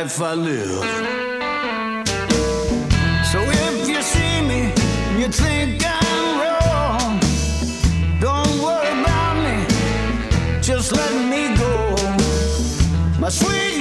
life I live. So if you see me you think I'm wrong, don't worry about me, just let me go. My sweet.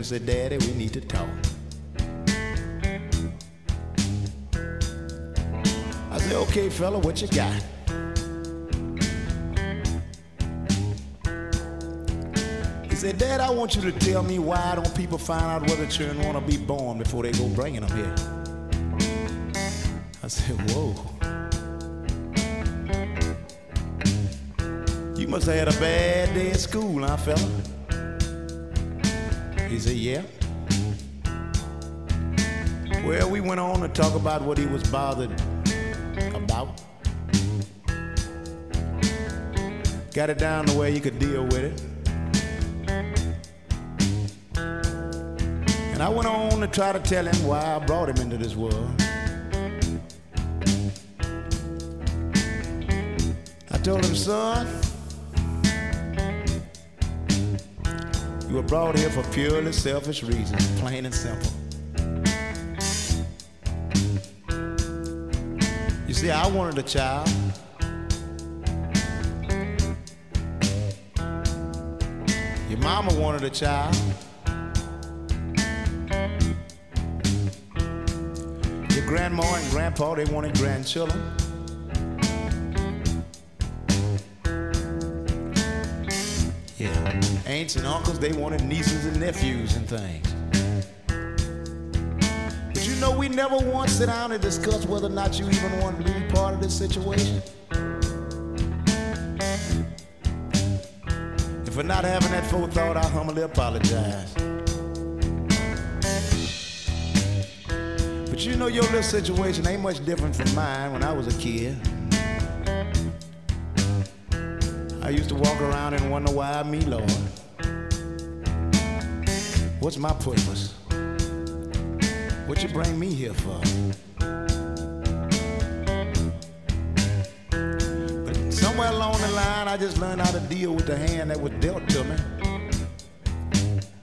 and said, Daddy, we need to talk. I said, okay, fella, what you got? He said, Dad, I want you to tell me why don't people find out whether children want to be born before they go bringing them here? I said, whoa. You must have had a bad day at school, huh, fella? Said, yeah. Well, we went on to talk about what he was bothered about. Got it down the way he could deal with it. And I went on to try to tell him why I brought him into this world. I told him, son, you were brought here for purely selfish reasons, plain and simple. You see, I wanted a child. Your mama wanted a child. Your grandma and grandpa, they wanted grandchildren. Aunts and uncles, they wanted nieces and nephews and things. But you know, we never once sit down and discuss whether or not you even want to be part of this situation. And for not having that forethought, I humbly apologize. But you know, your little situation ain't much different from mine when I was a kid. I used to walk around and wonder why me, Lord. What's my purpose? What you bring me here for? But somewhere along the line, I just learned how to deal with the hand that was dealt to me.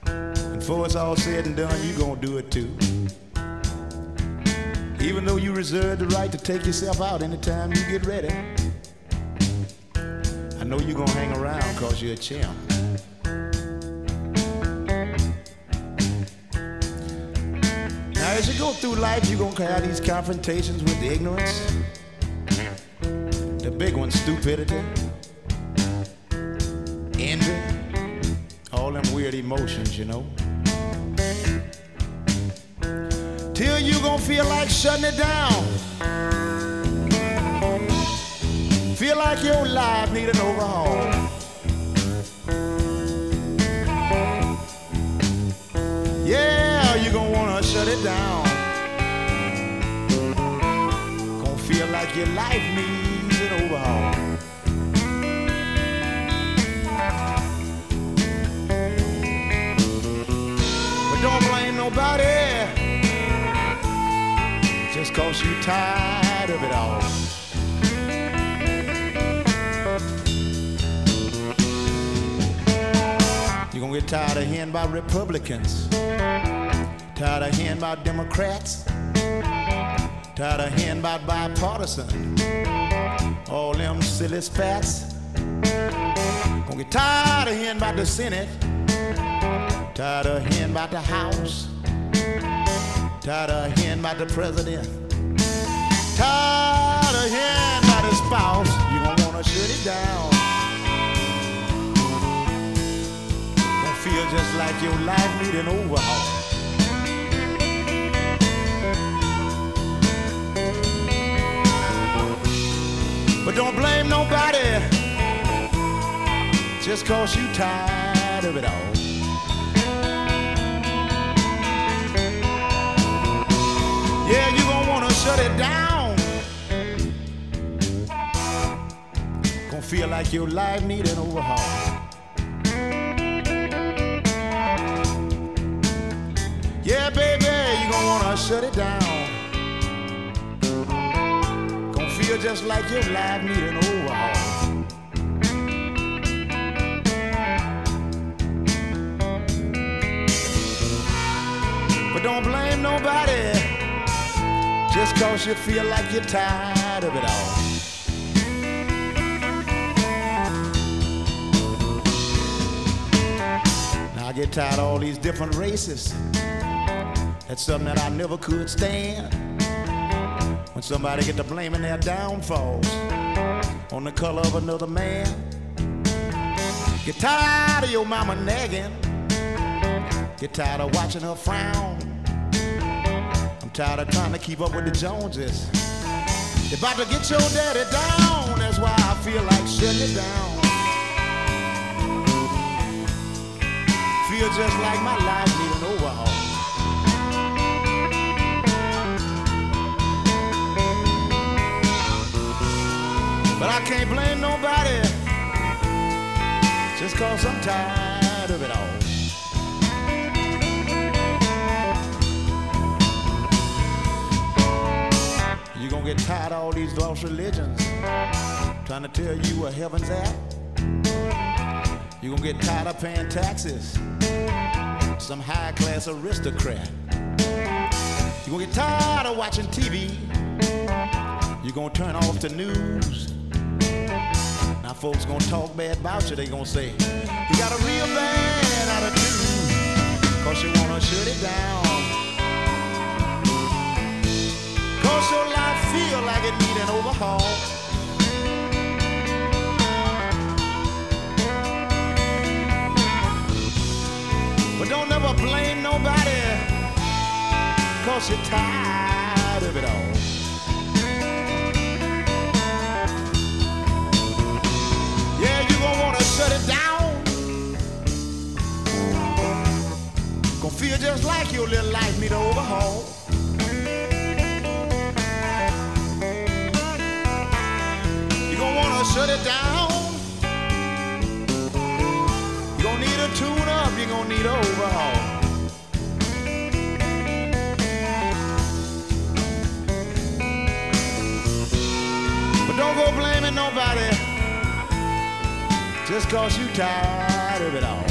And before it's all said and done, you're gonna do it too. Even though you reserve the right to take yourself out anytime you get ready. I know you're gonna hang around cause you're a champ. Through life, you're gonna have these confrontations with the ignorance. The big one, stupidity, envy, all them weird emotions, you know. Till you gonna feel like shutting it down. Feel like your life need an overhaul. Yeah, you're gonna wanna shut it down. Like your life needs an overhaul. But don't blame nobody just cause you tired of it all. You're gonna get tired of hearing about Republicans, tired of hearing about Democrats, tired of hearing about bipartisan, all them silly spats. Gonna get tired of hearing about the Senate, tired of hearing about the House, tired of hearing about the president, tired of hearing about his spouse. You're gonna wanna shut it down. Gonna feel just like your life need an overhaul. Don't blame nobody just cause you tired of it all. Yeah, you gonna wanna shut it down. Gonna feel like your life need an overhaul. Yeah, baby, you gonna wanna shut it down. Feel just like your life need an overhaul. But don't blame nobody just cause you feel like you're tired of it all. I get tired of all these different races. That's something that I never could stand. When somebody get to blaming their downfalls on the color of another man. Get tired of your mama nagging. Get tired of watching her frown. I'm tired of trying to keep up with the Joneses. They're about to get your daddy down. That's why I feel like shutting it down. Feel just like my life need an overhaul. But I can't blame nobody just cause I'm tired of it all. You're gonna get tired of all these lost religions trying to tell you where heaven's at. You're gonna get tired of paying taxes, some high class aristocrat. You're gonna get tired of watching TV. You're gonna turn off the news. Folks gonna talk bad about you. They gonna say, you got a real bad attitude. Cause you wanna shut it down. Cause your life feel like it need an overhaul. But don't never blame nobody. Cause you're tired feel just like your little life need an overhaul. You gonna wanna shut it down. You gonna need a tune up. You gonna need an overhaul. But don't go blaming nobody just cause you tired of it all.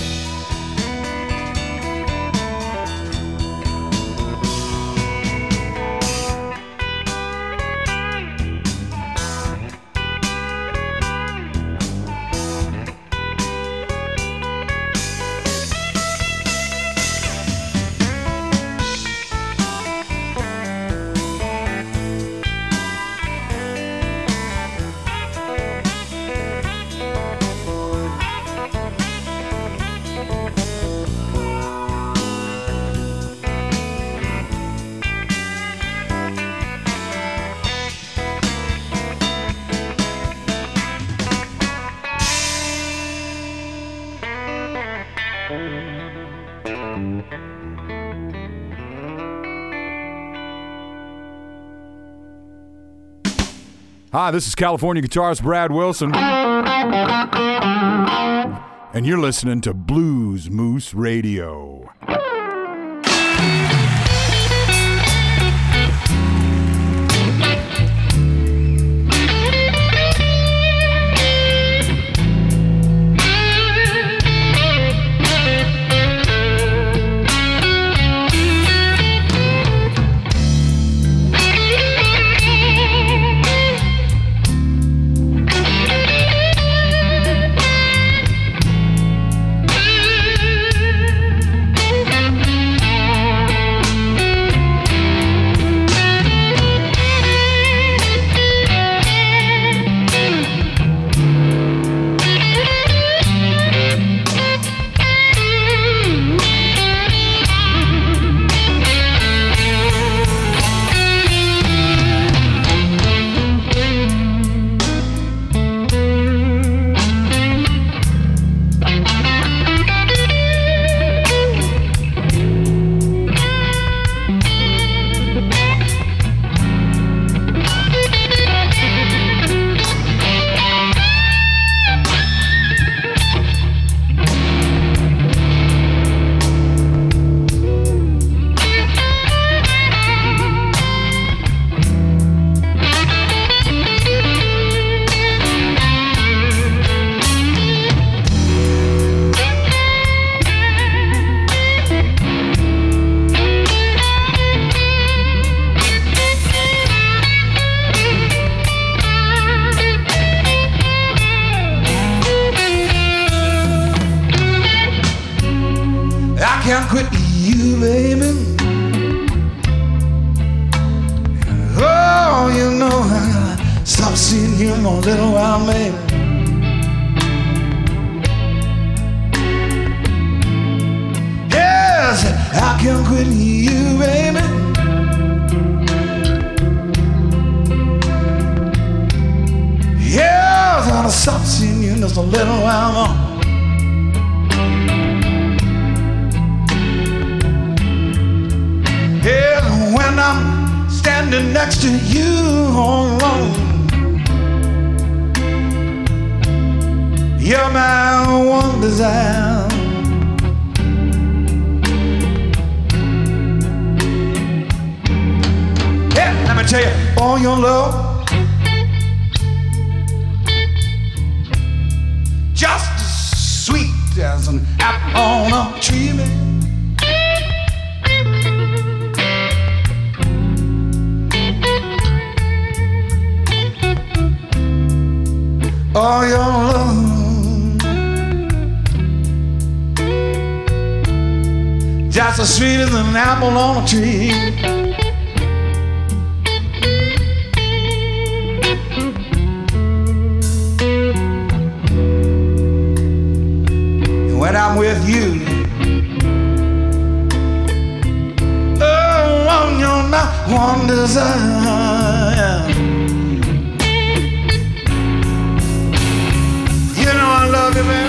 Hi, this is California guitarist Brad Wilson. And you're listening to Blues Moose Radio. Can't quit you, baby. Yeah, I gotta stop seeing you just a little while more. Yeah, when I'm standing next to you all alone. You're my one desire. Tell you, all your love. Just as sweet as an apple on a tree, man. all your love. Just as sweet as an apple on a tree. When I'm with you, oh, you're my one desire. You know I love you, man.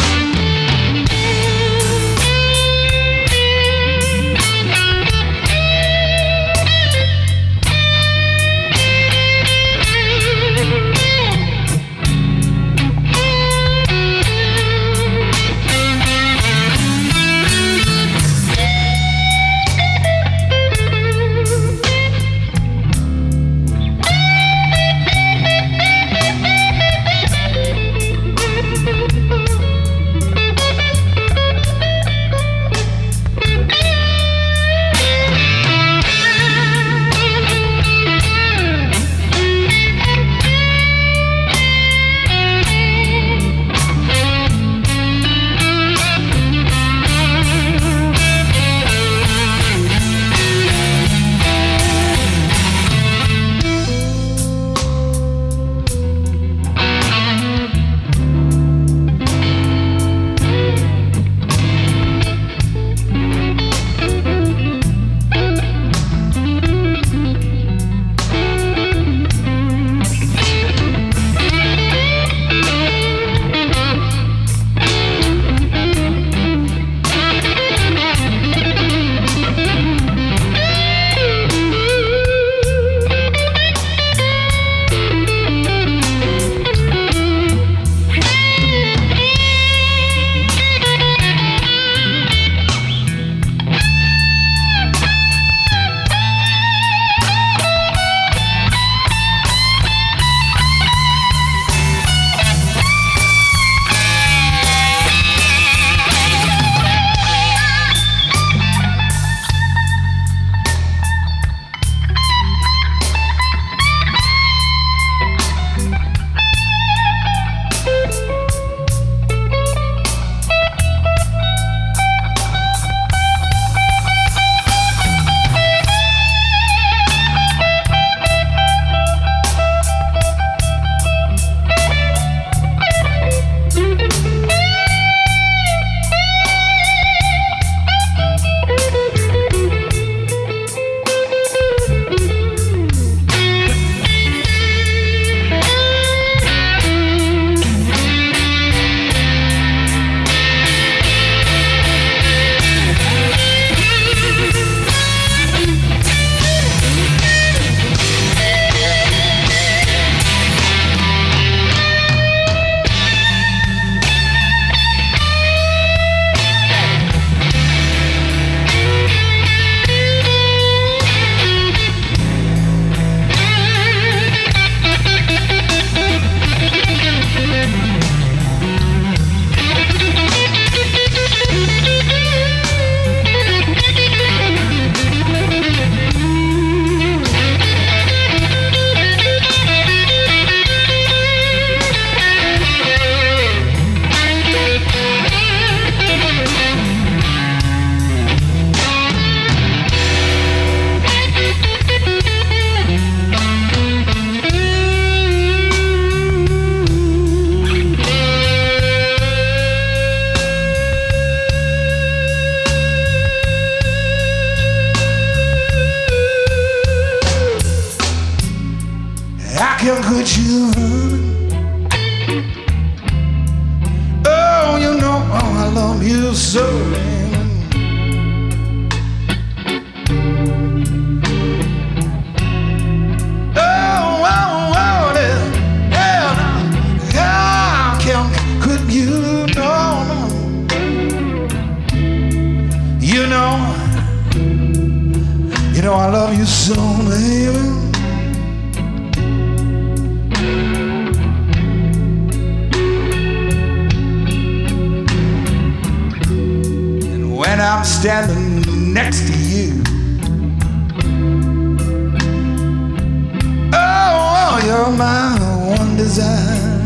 love you so, baby. And when I'm standing next to you. Oh, you're my one desire.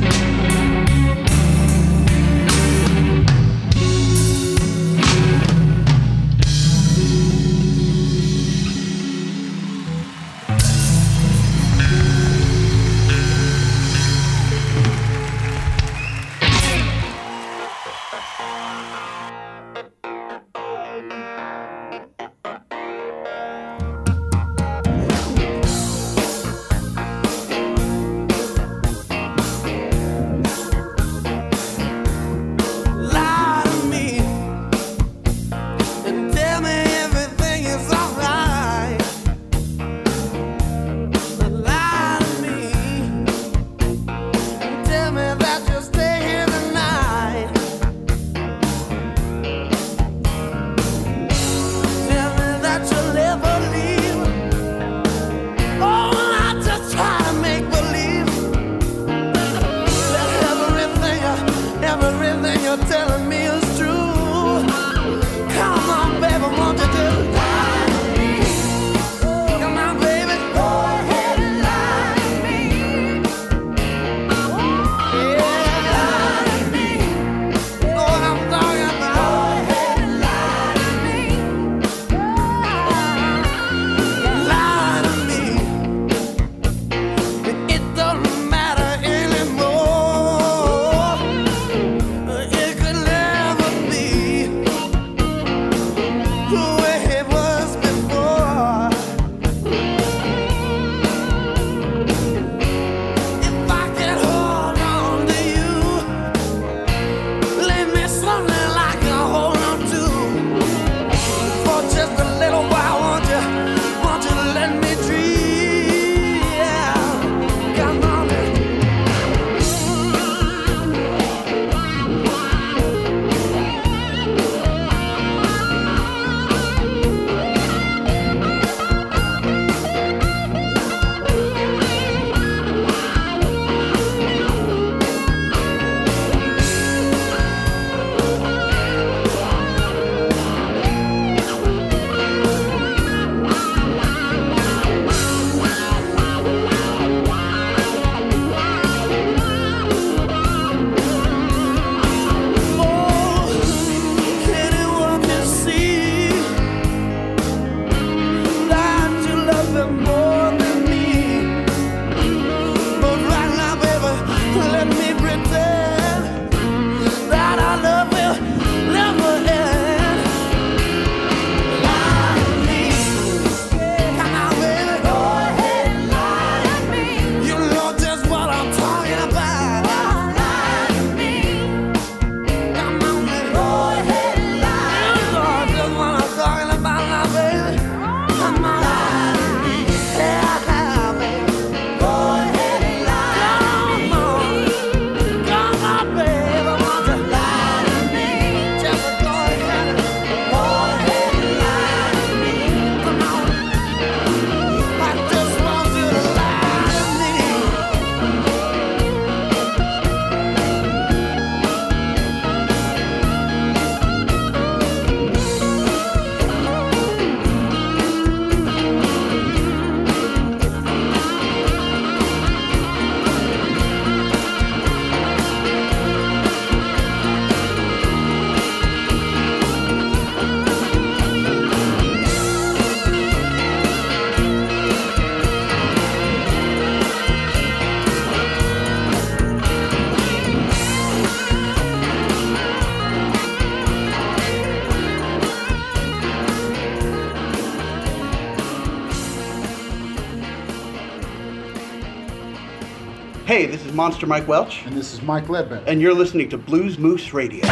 Monster Mike Welch. And this is Mike Ledbetter. And you're listening to Blues Moose Radio.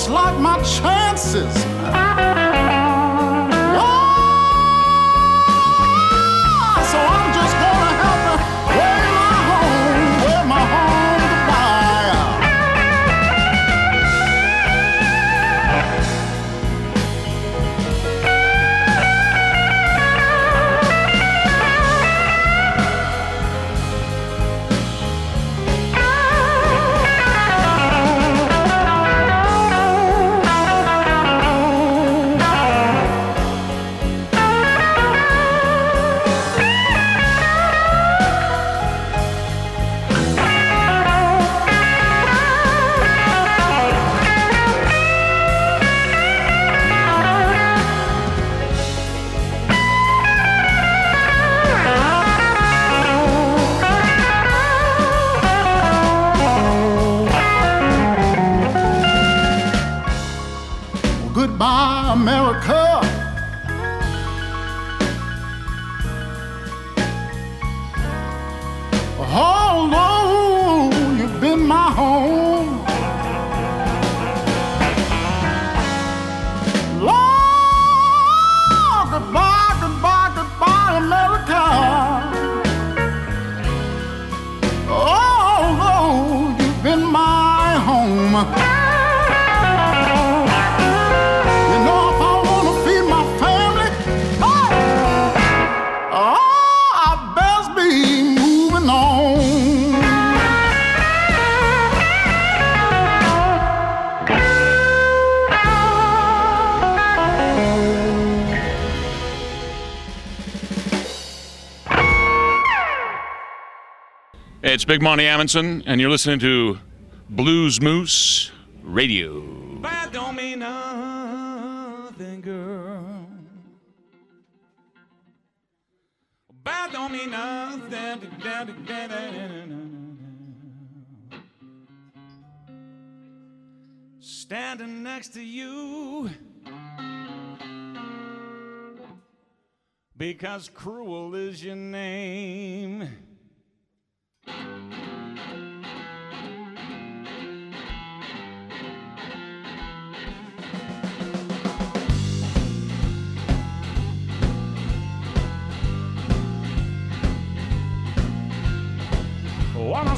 I like my chances. It's Big Monty Amundson, and you're listening to Blues Moose Radio. Bad don't mean nothing, girl. Bad don't mean nothing. Standing next to you. Because cruel is your name.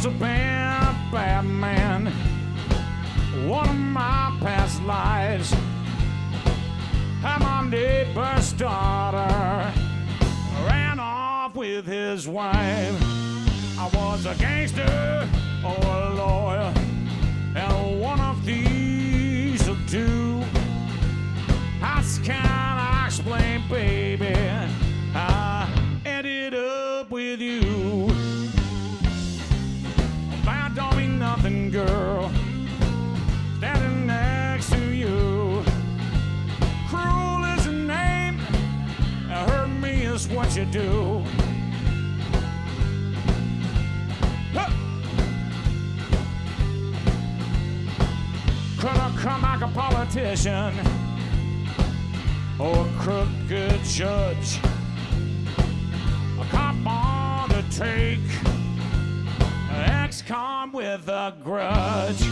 Was a bad, bad man. One of my past lives. Had my neighbor's daughter. Ran off with his wife. I was a gangster or a lawyer. And one of these do. How can I explain, baby? I ended up with you. That don't mean nothing, girl. Standing next to you. Cruel is the name. Hurt me is what you do. I come like a politician or a crooked judge? A cop on the take an ex-con with a grudge,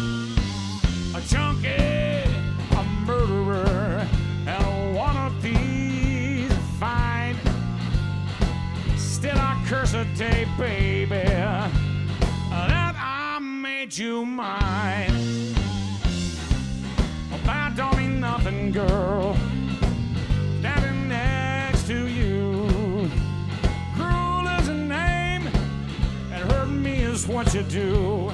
a junkie, a murderer, and one of these fine. Still, I curse a day, baby, that I made you mine. Girl. Standing next to you. Cruel is a name, and hurt me is what you do.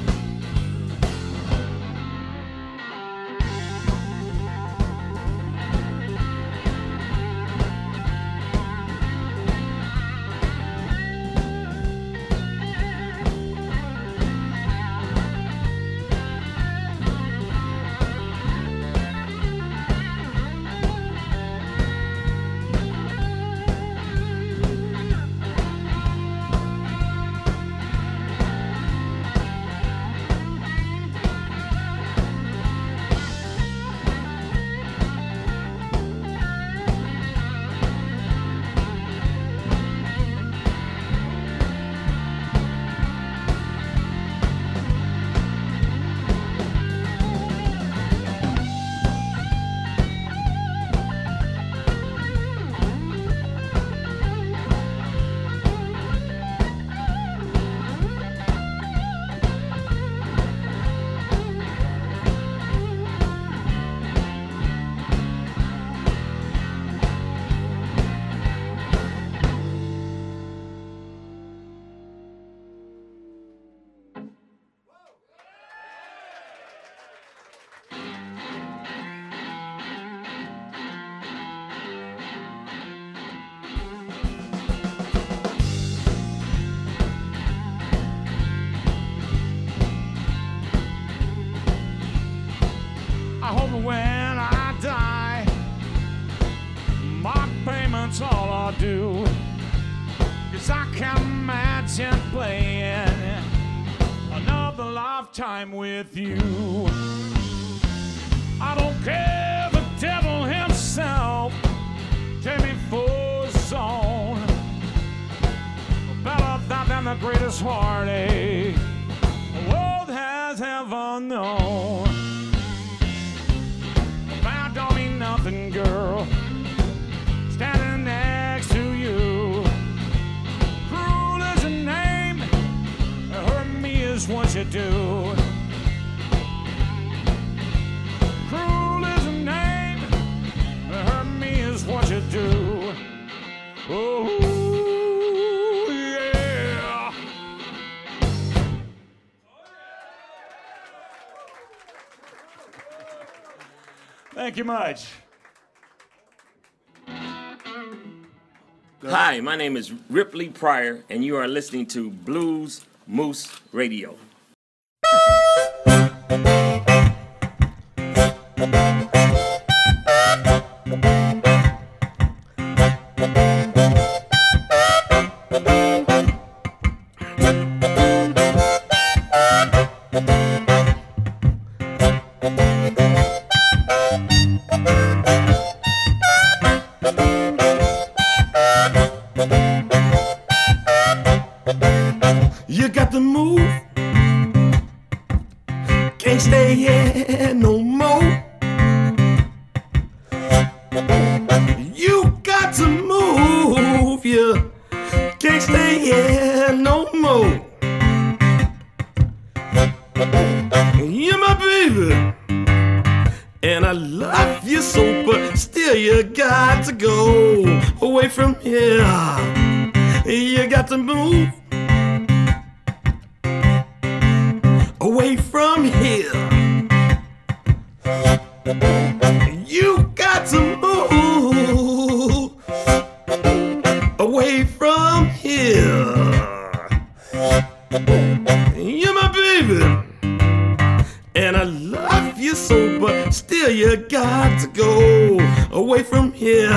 When I die, my payment's all I'll do. Cause I can't imagine playing another lifetime with you. I don't care the devil himself take me for own. Better that than the greatest heartache the world has ever known. Nothing, girl. Standing next to you. Cruel is a name. Hurt me is what you do. Cruel is a name. Hurt me is what you do. Oh. Thank you much. Hi, my name is Ripley Pryor, and you are listening to Blues Moose Radio. Stay here no more. You're my baby. And I love you so, but still you got to go away from here. You got to move. away from here. You got to move here. You're my baby, and I love you so, but still you got to go away from here.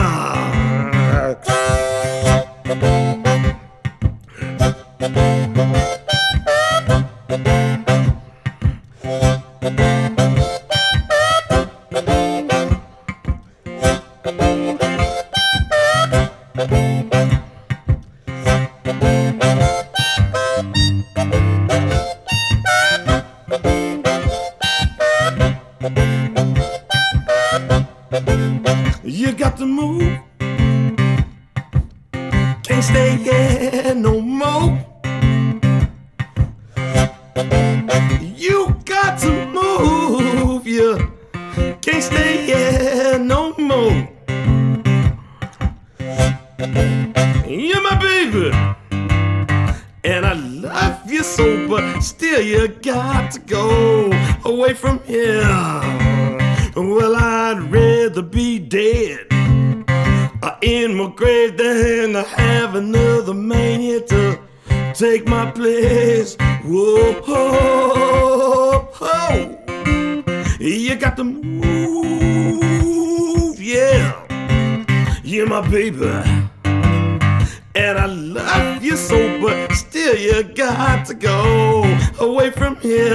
to take my place. Whoa, ho, ho. you got to move, yeah. You're my baby, and I love you so, but still you got to go away from here.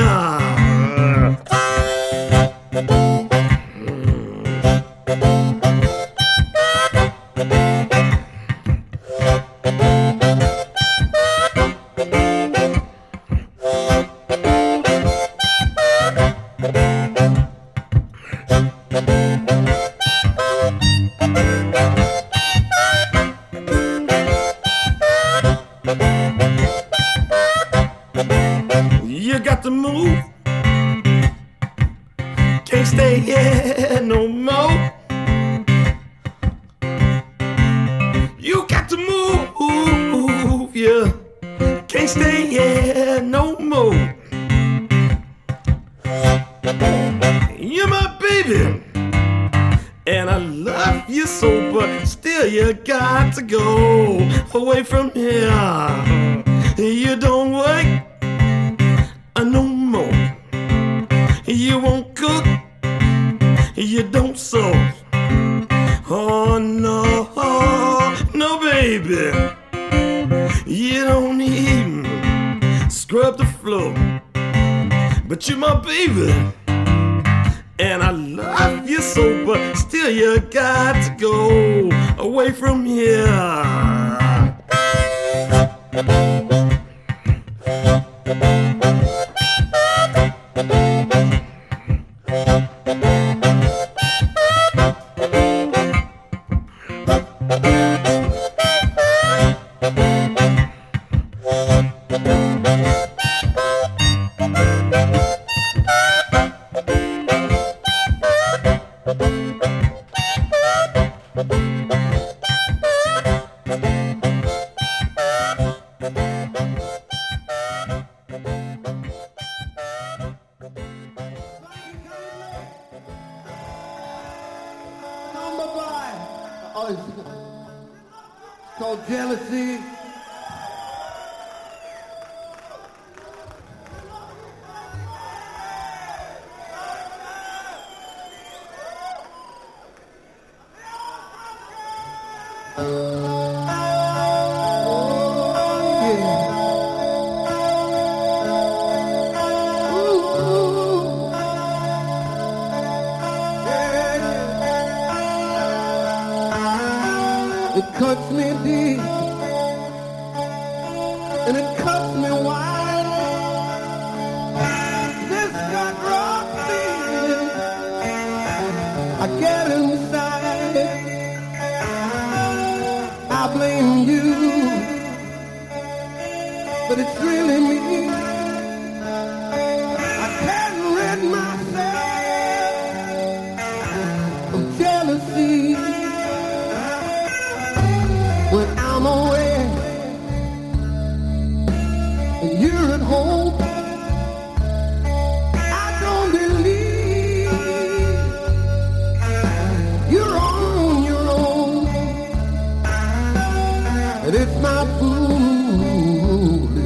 Ooh.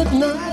At night.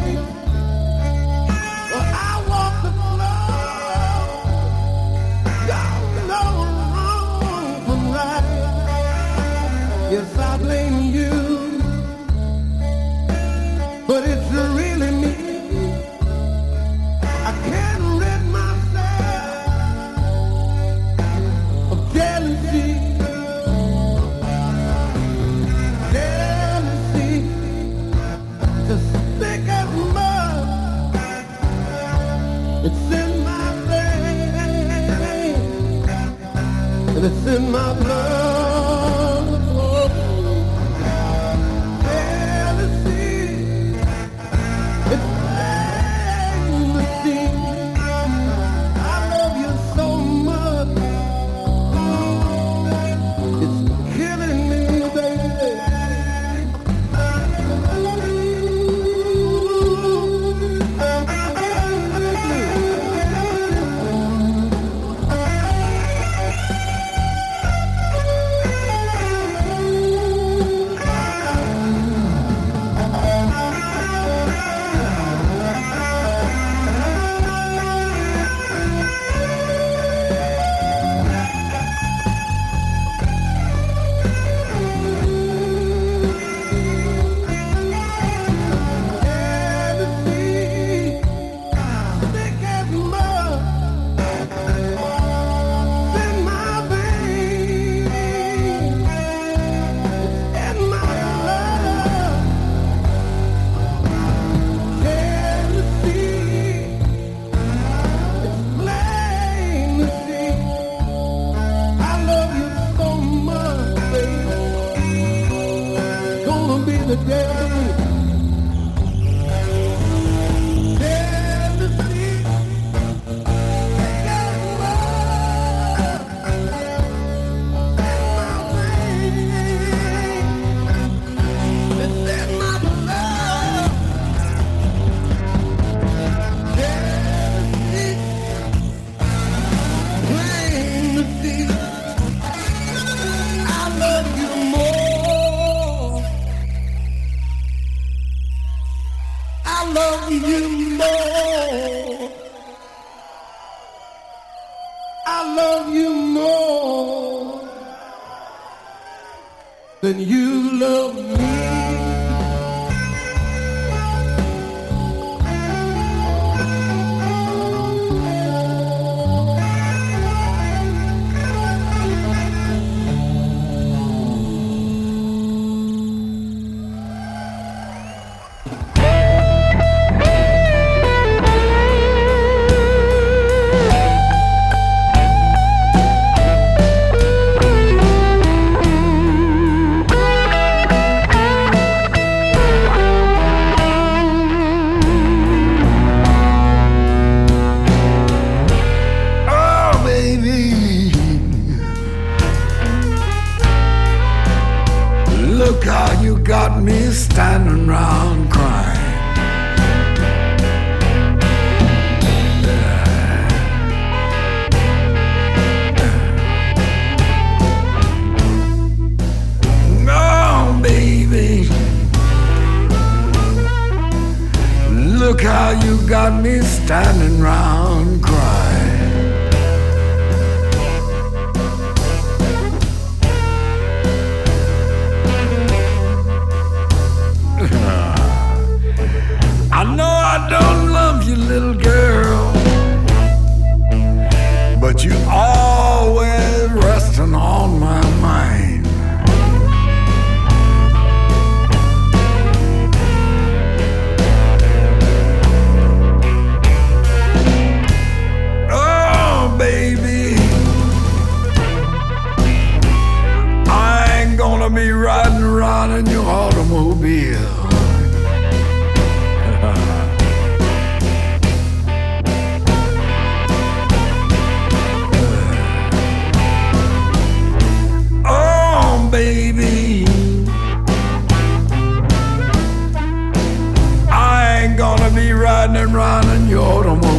Riding around in your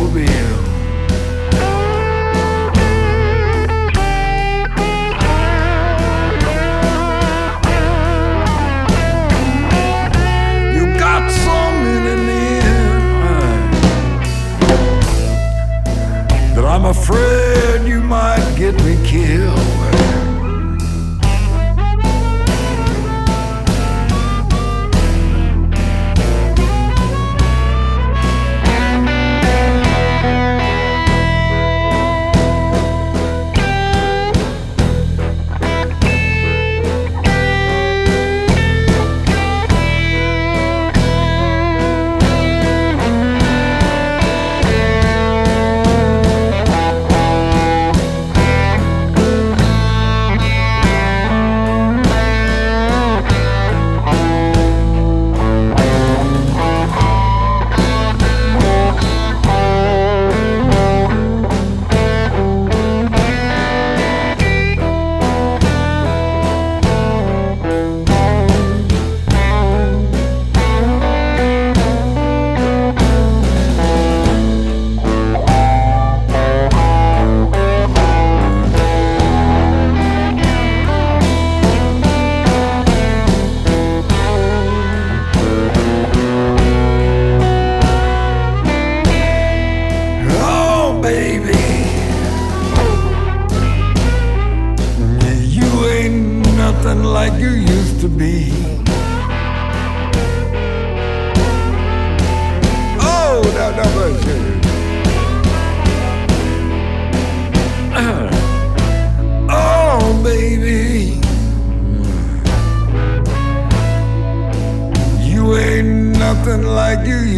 like you